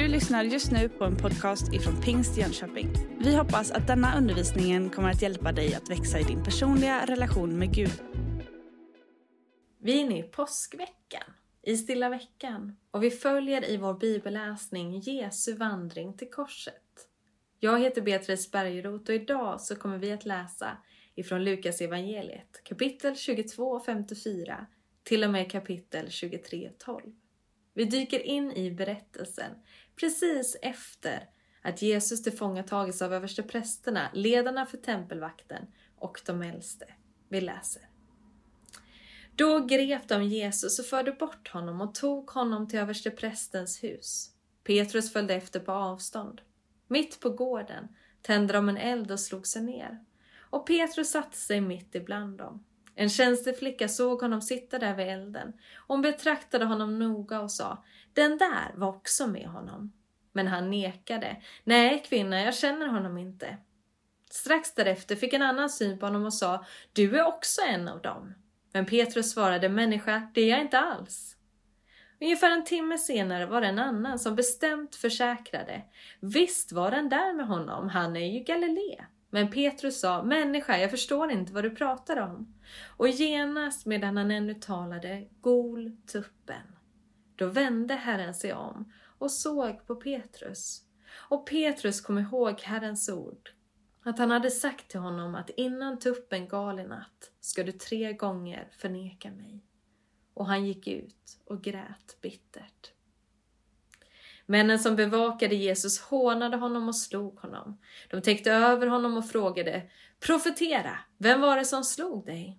Du lyssnar just nu på en podcast ifrån Pingst Jönköping. Vi hoppas att denna undervisning kommer att hjälpa dig att växa i din personliga relation med Gud. Vi är inne i påskveckan, i stilla veckan, och vi följer i vår bibelläsning Jesu vandring till korset. Jag heter Beatrice Bergeroth och idag så kommer vi att läsa ifrån Lukas evangeliet kapitel 22 och 54 till och med kapitel 23 12. Vi dyker in i berättelsen precis efter att Jesus tillfångatagits av översteprästerna, ledarna för tempelvakten och de äldste. Vi läser. Då grep de Jesus och förde bort honom och tog honom till översteprästens hus. Petrus följde efter på avstånd. Mitt på gården tände de en eld och slog sig ner. Och Petrus satte sig mitt ibland dem. En tjänsteflicka såg honom sitta där vid elden. Hon betraktade honom noga och sa, den där var också med honom. Men han nekade. Nej, kvinna, jag känner honom inte. Strax därefter fick en annan syn på honom och sa, du är också en av dem. Men Petrus svarade, människa, det är jag inte alls. Ungefär en timme senare var det en annan som bestämt försäkrade, visst var den där med honom, han är ju Galilé. Men Petrus sa, människa, jag förstår inte vad du pratar om. Och genast medan han ännu talade, gol tuppen. Då vände Herren sig om och såg på Petrus. Och Petrus kom ihåg Herrens ord, att han hade sagt till honom att innan tuppen gal i natt ska du tre gånger förneka mig. Och han gick ut och grät bittert. Männen som bevakade Jesus hånade honom och slog honom. De täckte över honom och frågade Profetera, vem var det som slog dig?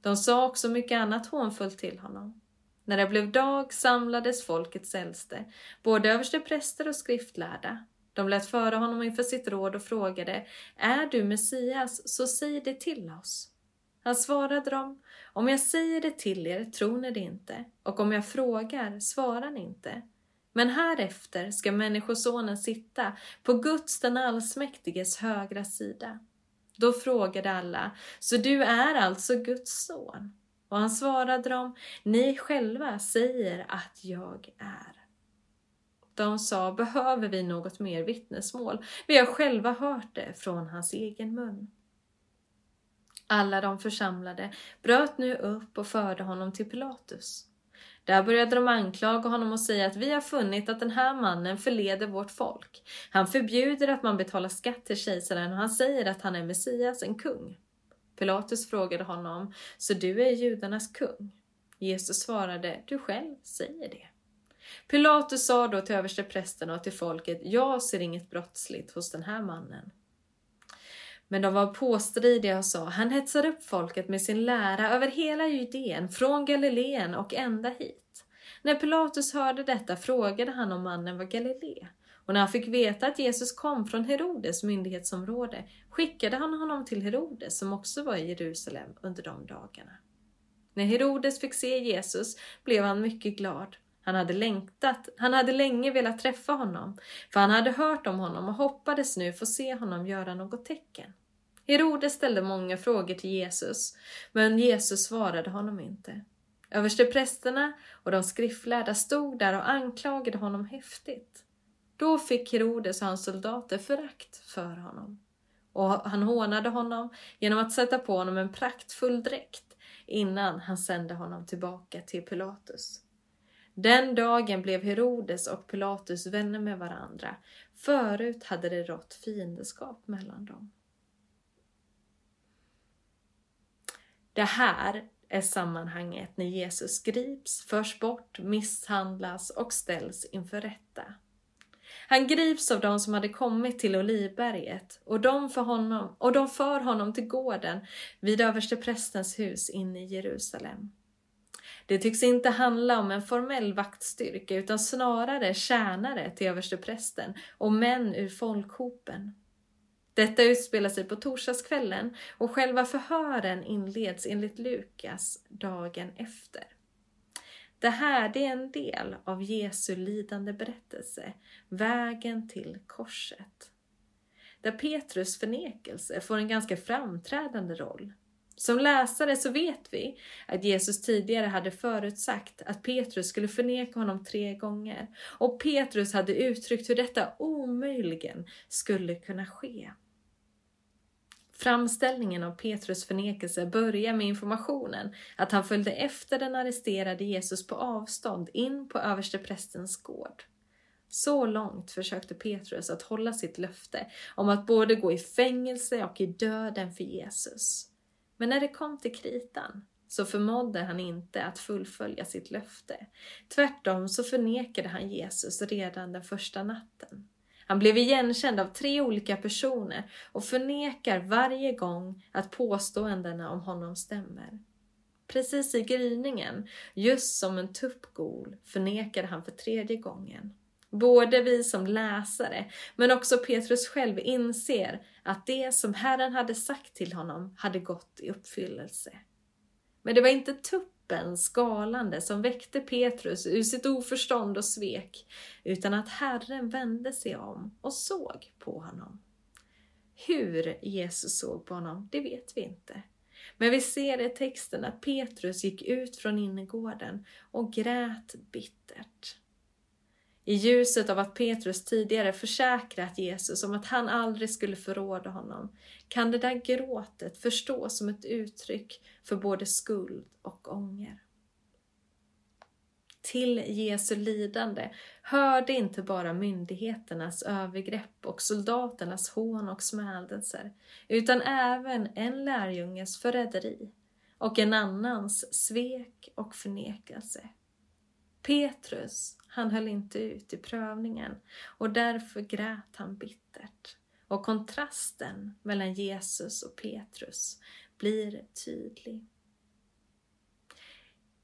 De sa också mycket annat hånfullt till honom. När det blev dag samlades folkets äldste, både överstepräster och skriftlärda. De lät föra honom inför sitt råd och frågade Är du Messias, så säg det till oss. Han svarade dem Om jag säger det till er tror ni det inte, och om jag frågar svarar ni inte. Men härefter ska Människosonen sitta på Guds den allsmäktiges högra sida. Då frågade alla, så du är alltså Guds son? Och han svarade dem, ni själva säger att jag är. De sa, behöver vi något mer vittnesmål? Vi har själva hört det från hans egen mun. Alla de församlade bröt nu upp och förde honom till Pilatus. Där började de anklaga honom och säga att vi har funnit att den här mannen förleder vårt folk. Han förbjuder att man betalar skatt till kejsaren och han säger att han är Messias, en kung. Pilatus frågade honom, så du är judarnas kung? Jesus svarade, du själv säger det. Pilatus sa då till översteprästerna och till folket, jag ser inget brottsligt hos den här mannen. Men de var påstridiga och sa, han hetsar upp folket med sin lära över hela Judeen, från Galileen och ända hit. När Pilatus hörde detta frågade han om mannen var Galilé. Och när han fick veta att Jesus kom från Herodes myndighetsområde skickade han honom till Herodes som också var i Jerusalem under de dagarna. När Herodes fick se Jesus blev han mycket glad. Han hade längtat, han hade länge velat träffa honom, för han hade hört om honom och hoppades nu få se honom göra något tecken. Herodes ställde många frågor till Jesus, men Jesus svarade honom inte. Översteprästerna och de skriftlärda stod där och anklagade honom häftigt. Då fick Herodes och hans soldater förakt för honom. Och han hånade honom genom att sätta på honom en praktfull dräkt innan han sände honom tillbaka till Pilatus. Den dagen blev Herodes och Pilatus vänner med varandra. Förut hade det rått fiendeskap mellan dem. Det här är sammanhanget när Jesus grips, förs bort, misshandlas och ställs inför rätta. Han grips av de som hade kommit till Olivberget och de, för honom, och de för honom till gården vid översteprästens hus inne i Jerusalem. Det tycks inte handla om en formell vaktstyrka utan snarare tjänare till översteprästen och män ur folkhopen. Detta utspelar sig på torsdagskvällen och själva förhören inleds enligt Lukas dagen efter. Det här det är en del av Jesu lidande berättelse, vägen till korset. Där Petrus förnekelse får en ganska framträdande roll. Som läsare så vet vi att Jesus tidigare hade förutsagt att Petrus skulle förneka honom tre gånger och Petrus hade uttryckt hur detta omöjligen skulle kunna ske. Framställningen av Petrus förnekelse börjar med informationen att han följde efter den arresterade Jesus på avstånd in på översteprästens gård. Så långt försökte Petrus att hålla sitt löfte om att både gå i fängelse och i döden för Jesus. Men när det kom till kritan så förmådde han inte att fullfölja sitt löfte. Tvärtom så förnekade han Jesus redan den första natten. Han blev igenkänd av tre olika personer och förnekar varje gång att påståendena om honom stämmer. Precis i gryningen, just som en tuppgol, förnekade han för tredje gången. Både vi som läsare, men också Petrus själv inser att det som Herren hade sagt till honom hade gått i uppfyllelse. Men det var inte tuppen skalande som väckte Petrus ur sitt oförstånd och svek, utan att Herren vände sig om och såg på honom. Hur Jesus såg på honom, det vet vi inte. Men vi ser i texten att Petrus gick ut från innergården och grät bittert. I ljuset av att Petrus tidigare försäkrat Jesus om att han aldrig skulle förråda honom kan det där gråtet förstås som ett uttryck för både skuld och ånger. Till Jesu lidande hörde inte bara myndigheternas övergrepp och soldaternas hån och smädelser, utan även en lärjunges förräderi och en annans svek och förnekelse. Petrus han höll inte ut i prövningen och därför grät han bittert. Och kontrasten mellan Jesus och Petrus blir tydlig.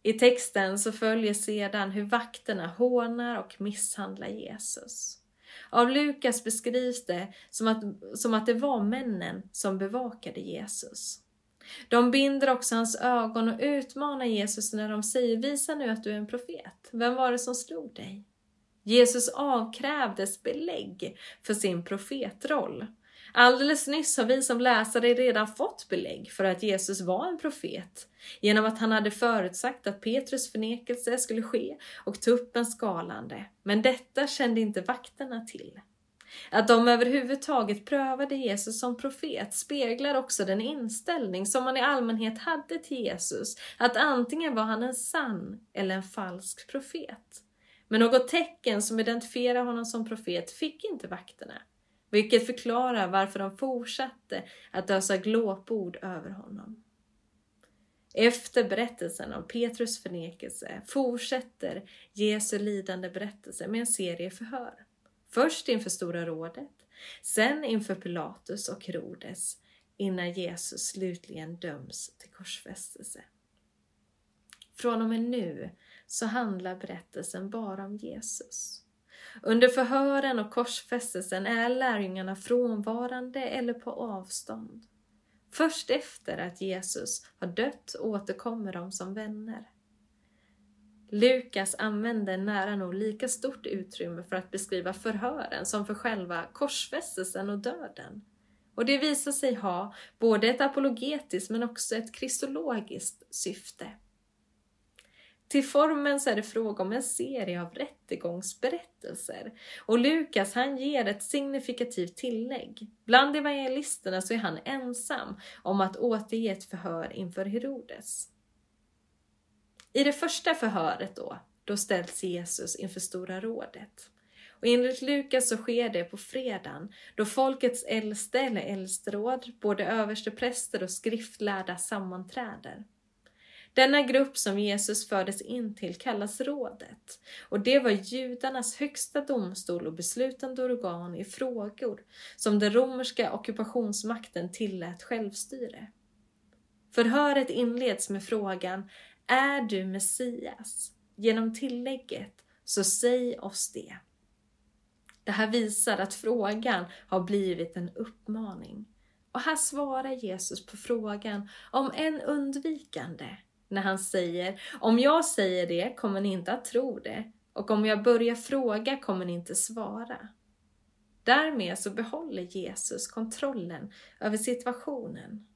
I texten så följer sedan hur vakterna hånar och misshandlar Jesus. Av Lukas beskrivs det som att, som att det var männen som bevakade Jesus. De binder också hans ögon och utmanar Jesus när de säger Visa nu att du är en profet. Vem var det som slog dig? Jesus avkrävdes belägg för sin profetroll. Alldeles nyss har vi som läsare redan fått belägg för att Jesus var en profet genom att han hade förutsagt att Petrus förnekelse skulle ske och tuppen skalande. Men detta kände inte vakterna till. Att de överhuvudtaget prövade Jesus som profet speglar också den inställning som man i allmänhet hade till Jesus, att antingen var han en sann eller en falsk profet. Men något tecken som identifierar honom som profet fick inte vakterna, vilket förklarar varför de fortsatte att ösa glåpord över honom. Efter berättelsen om Petrus förnekelse fortsätter Jesu lidande berättelse med en serie förhör. Först inför Stora rådet, sen inför Pilatus och Herodes, innan Jesus slutligen döms till korsfästelse. Från och med nu så handlar berättelsen bara om Jesus. Under förhören och korsfästelsen är lärjungarna frånvarande eller på avstånd. Först efter att Jesus har dött återkommer de som vänner. Lukas använder nära nog lika stort utrymme för att beskriva förhören som för själva korsfästelsen och döden. Och det visar sig ha både ett apologetiskt men också ett kristologiskt syfte. Till formen så är det fråga om en serie av rättegångsberättelser och Lukas han ger ett signifikativt tillägg. Bland evangelisterna så är han ensam om att återge ett förhör inför Herodes. I det första förhöret då, då ställs Jesus inför Stora rådet. Och enligt Lukas så sker det på fredagen då folkets äldste eller äldsteråd, både överstepräster och skriftlärda sammanträder. Denna grupp som Jesus fördes in till kallas rådet och det var judarnas högsta domstol och beslutande organ i frågor som den romerska ockupationsmakten tillät självstyre. Förhöret inleds med frågan är du Messias? Genom tillägget, så säg oss det. Det här visar att frågan har blivit en uppmaning. Och här svarar Jesus på frågan, om en undvikande, när han säger om jag säger det kommer ni inte att tro det och om jag börjar fråga kommer ni inte svara. Därmed så behåller Jesus kontrollen över situationen.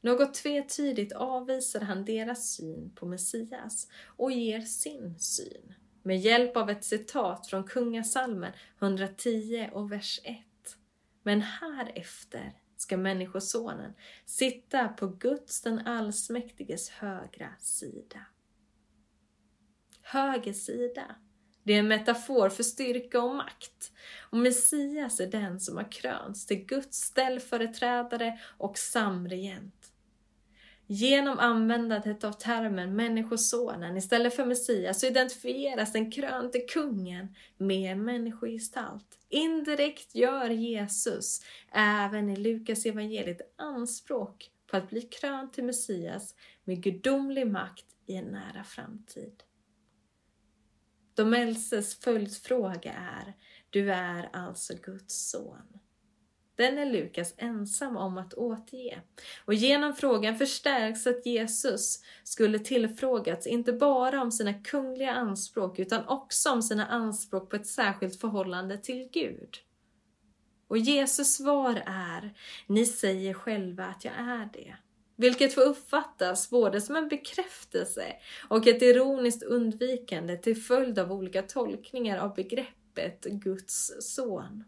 Något tvetydigt avvisar han deras syn på Messias och ger sin syn med hjälp av ett citat från Kungasalmen 110 och vers 1. Men härefter ska Människosonen sitta på Guds den allsmäktiges högra sida. Höger sida, det är en metafor för styrka och makt. Och Messias är den som har krönts till Guds ställföreträdare och samregent. Genom användandet av termen Människosonen istället för Messias så identifieras den krönte kungen med en människogestalt. Indirekt gör Jesus även i Lukas evangeliet anspråk på att bli krönt till Messias med gudomlig makt i en nära framtid. De äldstes följdfråga är, du är alltså Guds son. Den är Lukas ensam om att återge. Och genom frågan förstärks att Jesus skulle tillfrågats inte bara om sina kungliga anspråk utan också om sina anspråk på ett särskilt förhållande till Gud. Och Jesus svar är, ni säger själva att jag är det. Vilket får uppfattas både som en bekräftelse och ett ironiskt undvikande till följd av olika tolkningar av begreppet Guds son.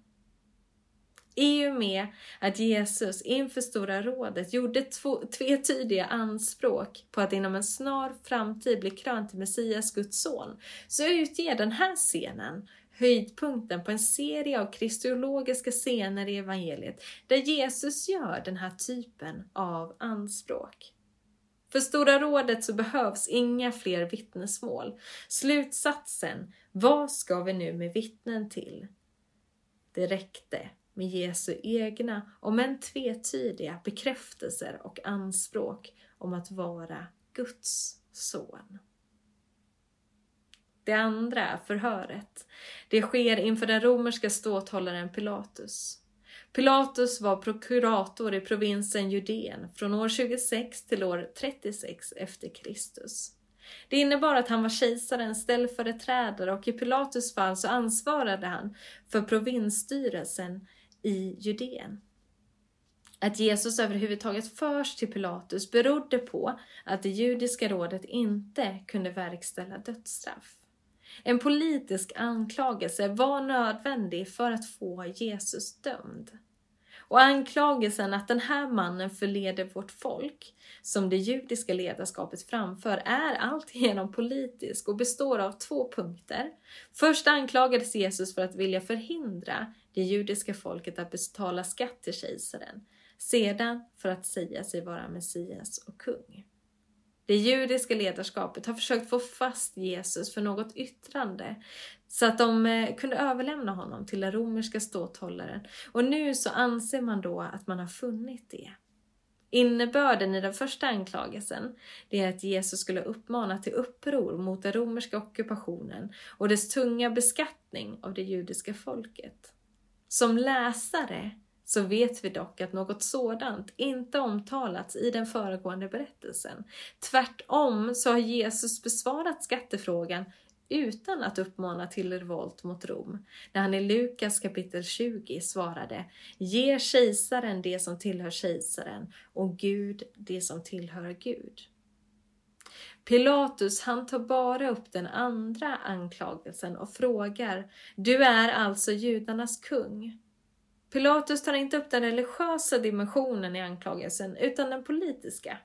I och med att Jesus inför Stora rådet gjorde två, tvetydiga anspråk på att inom en snar framtid bli krönt till Messias, Guds son, så utger den här scenen höjdpunkten på en serie av kristologiska scener i evangeliet där Jesus gör den här typen av anspråk. För Stora rådet så behövs inga fler vittnesmål. Slutsatsen, vad ska vi nu med vittnen till? Det räckte med Jesu egna, om än tvetydiga, bekräftelser och anspråk om att vara Guds son. Det andra förhöret, det sker inför den romerska ståthållaren Pilatus. Pilatus var prokurator i provinsen Judeen från år 26 till år 36 efter Kristus. Det innebar att han var kejsarens ställföreträdare och i Pilatus fall så ansvarade han för provinsstyrelsen i Judeen. Att Jesus överhuvudtaget förs till Pilatus berodde på att det judiska rådet inte kunde verkställa dödsstraff. En politisk anklagelse var nödvändig för att få Jesus dömd. Och anklagelsen att den här mannen förleder vårt folk, som det judiska ledarskapet framför, är alltigenom politisk och består av två punkter. Först anklagades Jesus för att vilja förhindra det judiska folket att betala skatt till kejsaren, sedan för att säga sig vara Messias och kung. Det judiska ledarskapet har försökt få fast Jesus för något yttrande så att de eh, kunde överlämna honom till den romerska ståthållaren och nu så anser man då att man har funnit det. Innebörden i den första anklagelsen det är att Jesus skulle uppmana till uppror mot den romerska ockupationen och dess tunga beskattning av det judiska folket. Som läsare så vet vi dock att något sådant inte omtalats i den föregående berättelsen. Tvärtom så har Jesus besvarat skattefrågan utan att uppmana till revolt mot Rom, när han i Lukas kapitel 20 svarade Ge kejsaren det som tillhör kejsaren och Gud det som tillhör Gud. Pilatus han tar bara upp den andra anklagelsen och frågar Du är alltså judarnas kung? Pilatus tar inte upp den religiösa dimensionen i anklagelsen utan den politiska.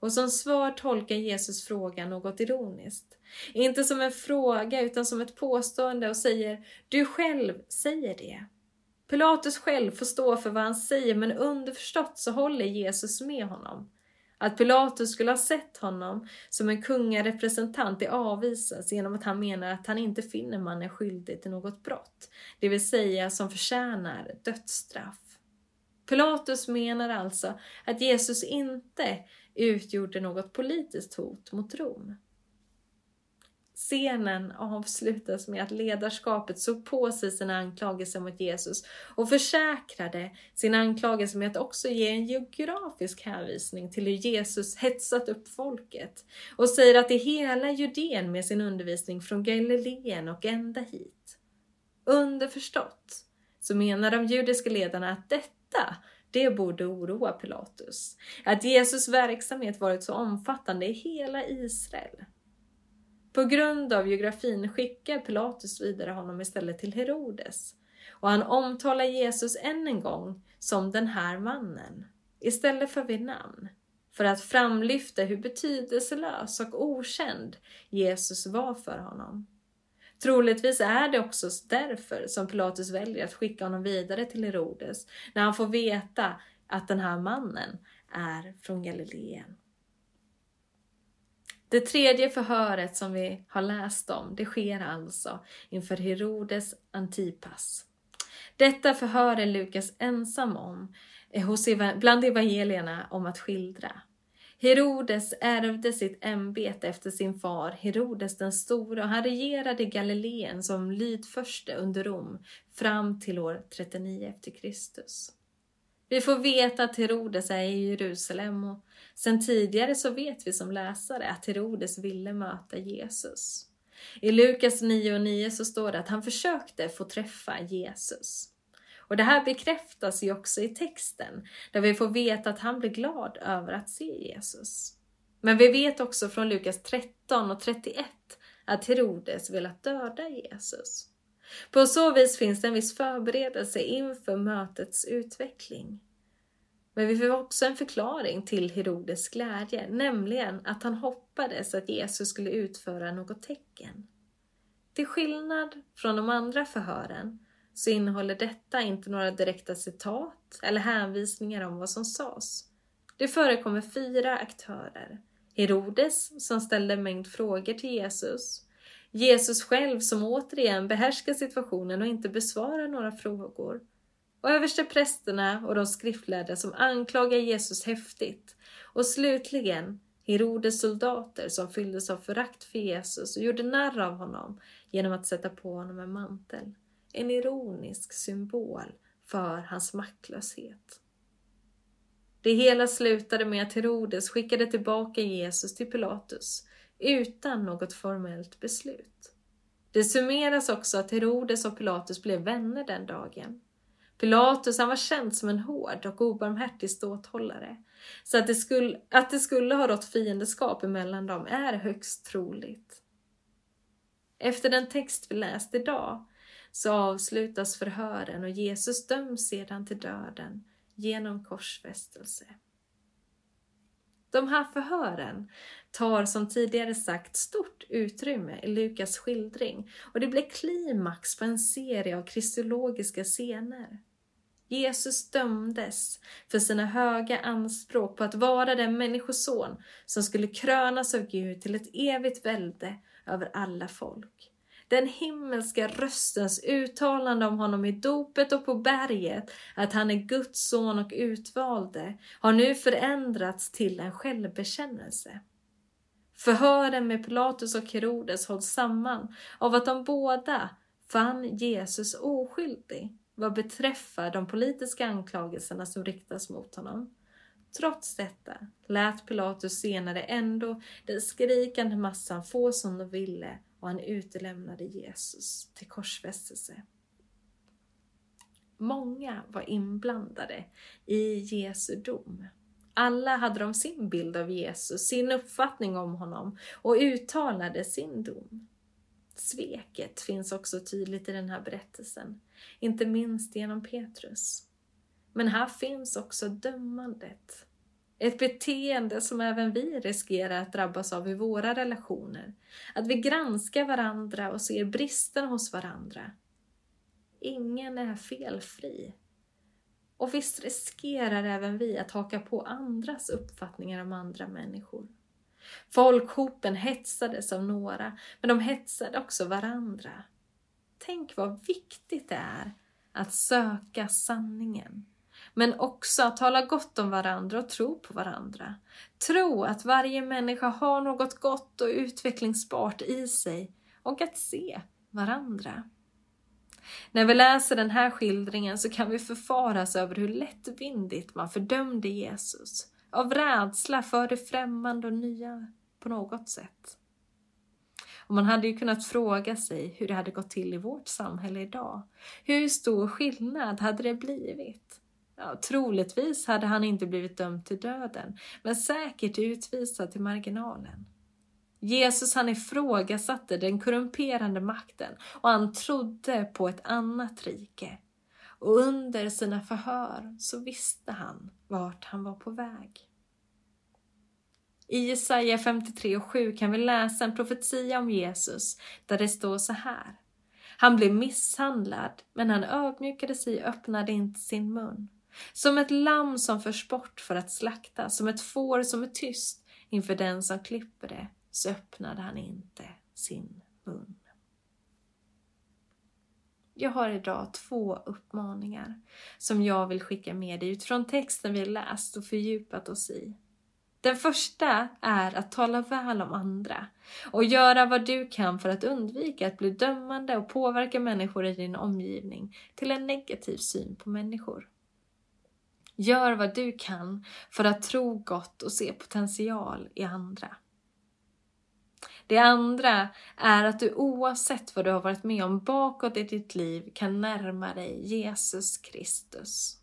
Och som svar tolkar Jesus frågan något ironiskt. Inte som en fråga utan som ett påstående och säger Du själv säger det. Pilatus själv får stå för vad han säger men underförstått så håller Jesus med honom. Att Pilatus skulle ha sett honom som en kungarepresentant det avvisas genom att han menar att han inte finner mannen skyldig till något brott, det vill säga som förtjänar dödsstraff. Pilatus menar alltså att Jesus inte utgjorde något politiskt hot mot Rom. Scenen avslutas med att ledarskapet såg på sig sina anklagelser mot Jesus och försäkrade sin anklagelse med att också ge en geografisk hänvisning till hur Jesus hetsat upp folket och säger att det hela Judeen med sin undervisning från Galileen och ända hit. Underförstått så menar de judiska ledarna att detta Det borde oroa Pilatus. Att Jesus verksamhet varit så omfattande i hela Israel. På grund av geografin skickar Pilatus vidare honom istället till Herodes. Och han omtalar Jesus än en gång som den här mannen, istället för vid namn, för att framlyfta hur betydelselös och okänd Jesus var för honom. Troligtvis är det också därför som Pilatus väljer att skicka honom vidare till Herodes när han får veta att den här mannen är från Galileen. Det tredje förhöret som vi har läst om, det sker alltså inför Herodes Antipas. Detta förhör är Lukas ensam om eh, hos, bland evangelierna om att skildra. Herodes ärvde sitt ämbete efter sin far Herodes den store och han regerade i Galileen som lydförste under Rom fram till år 39 efter Kristus. Vi får veta att Herodes är i Jerusalem och sen tidigare så vet vi som läsare att Herodes ville möta Jesus. I Lukas 9 och 9 så står det att han försökte få träffa Jesus. Och det här bekräftas ju också i texten, där vi får veta att han blir glad över att se Jesus. Men vi vet också från Lukas 13 och 31 att Herodes velat döda Jesus. På så vis finns det en viss förberedelse inför mötets utveckling. Men vi får också en förklaring till Herodes glädje, nämligen att han hoppades att Jesus skulle utföra något tecken. Till skillnad från de andra förhören så innehåller detta inte några direkta citat eller hänvisningar om vad som sades. Det förekommer fyra aktörer. Herodes som ställde en mängd frågor till Jesus. Jesus själv som återigen behärskar situationen och inte besvarar några frågor. Och översteprästerna och de skriftlärda som anklagar Jesus häftigt. Och slutligen Herodes soldater som fylldes av förakt för Jesus och gjorde narr av honom genom att sätta på honom en mantel en ironisk symbol för hans maktlöshet. Det hela slutade med att Herodes skickade tillbaka Jesus till Pilatus utan något formellt beslut. Det summeras också att Herodes och Pilatus blev vänner den dagen. Pilatus han var känd som en hård och obarmhärtig ståthållare, så att det, skulle, att det skulle ha rått fiendeskap emellan dem är högst troligt. Efter den text vi läst idag så avslutas förhören och Jesus döms sedan till döden genom korsfästelse. De här förhören tar som tidigare sagt stort utrymme i Lukas skildring och det blir klimax på en serie av kristologiska scener. Jesus dömdes för sina höga anspråk på att vara den människoson som skulle krönas av Gud till ett evigt välde över alla folk. Den himmelska röstens uttalande om honom i dopet och på berget, att han är Guds son och utvalde, har nu förändrats till en självbekännelse. Förhören med Pilatus och Herodes hålls samman av att de båda fann Jesus oskyldig vad beträffar de politiska anklagelserna som riktas mot honom. Trots detta lät Pilatus senare ändå den skrikande massan få som de ville och han utelämnade Jesus till korsfästelse. Många var inblandade i Jesu dom. Alla hade de sin bild av Jesus, sin uppfattning om honom och uttalade sin dom. Sveket finns också tydligt i den här berättelsen, inte minst genom Petrus. Men här finns också dömandet. Ett beteende som även vi riskerar att drabbas av i våra relationer. Att vi granskar varandra och ser bristen hos varandra. Ingen är felfri. Och visst riskerar även vi att haka på andras uppfattningar om andra människor. Folkhopen hetsades av några, men de hetsade också varandra. Tänk vad viktigt det är att söka sanningen men också att tala gott om varandra och tro på varandra. Tro att varje människa har något gott och utvecklingsbart i sig och att se varandra. När vi läser den här skildringen så kan vi förfaras över hur lättvindigt man fördömde Jesus av rädsla för det främmande och nya på något sätt. Och man hade ju kunnat fråga sig hur det hade gått till i vårt samhälle idag. Hur stor skillnad hade det blivit? Ja, troligtvis hade han inte blivit dömd till döden, men säkert utvisad till marginalen. Jesus han ifrågasatte den korrumperande makten och han trodde på ett annat rike. Och under sina förhör så visste han vart han var på väg. I Jesaja 53 och 7 kan vi läsa en profetia om Jesus där det står så här. Han blev misshandlad, men han ödmjukade sig och öppnade inte sin mun. Som ett lamm som förs bort för att slakta, som ett får som är tyst inför den som klipper det, så öppnade han inte sin mun. Jag har idag två uppmaningar som jag vill skicka med dig utifrån texten vi läst och fördjupat oss i. Den första är att tala väl om andra och göra vad du kan för att undvika att bli dömande och påverka människor i din omgivning till en negativ syn på människor. Gör vad du kan för att tro gott och se potential i andra. Det andra är att du oavsett vad du har varit med om bakåt i ditt liv kan närma dig Jesus Kristus.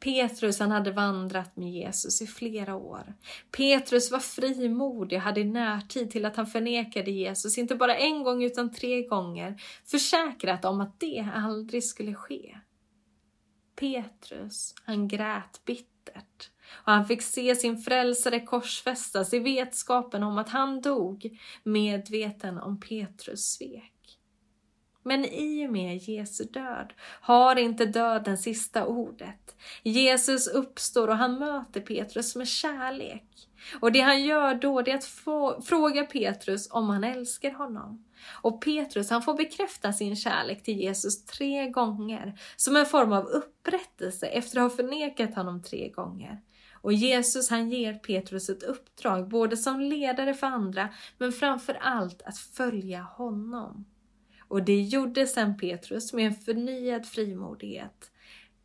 Petrus han hade vandrat med Jesus i flera år. Petrus var frimodig och hade i närtid till att han förnekade Jesus, inte bara en gång utan tre gånger, försäkrat om att det aldrig skulle ske. Petrus, han grät bittert och han fick se sin frälsare korsfästas i vetskapen om att han dog, medveten om Petrus svek. Men i och med Jesu död har inte döden sista ordet. Jesus uppstår och han möter Petrus med kärlek. Och det han gör då är att få, fråga Petrus om han älskar honom. Och Petrus han får bekräfta sin kärlek till Jesus tre gånger som en form av upprättelse efter att ha förnekat honom tre gånger. Och Jesus han ger Petrus ett uppdrag både som ledare för andra men framför allt att följa honom. Och det gjorde sen Petrus med en förnyad frimodighet.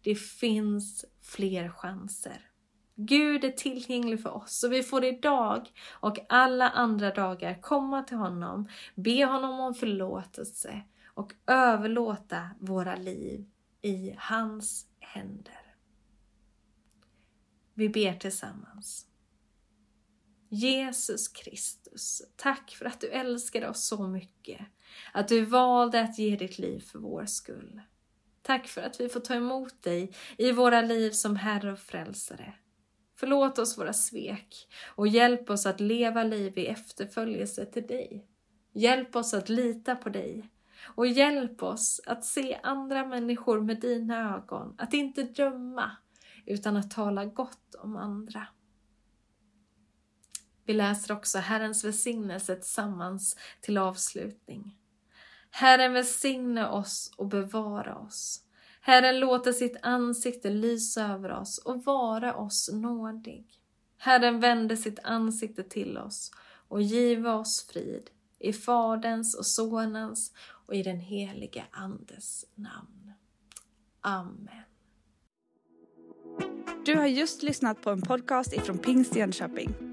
Det finns fler chanser. Gud är tillgänglig för oss och vi får idag och alla andra dagar komma till honom, be honom om förlåtelse och överlåta våra liv i hans händer. Vi ber tillsammans. Jesus Kristus, tack för att du älskade oss så mycket. Att du valde att ge ditt liv för vår skull. Tack för att vi får ta emot dig i våra liv som Herre och Frälsare. Förlåt oss våra svek och hjälp oss att leva liv i efterföljelse till dig. Hjälp oss att lita på dig och hjälp oss att se andra människor med dina ögon, att inte döma utan att tala gott om andra. Vi läser också Herrens välsignelse tillsammans till avslutning. Herren välsigne oss och bevara oss. Herren låter sitt ansikte lysa över oss och vara oss nådig. Herren vände sitt ansikte till oss och give oss frid i Faderns och Sonens och i den helige Andes namn. Amen. Du har just lyssnat på en podcast ifrån Pingst Jönköping.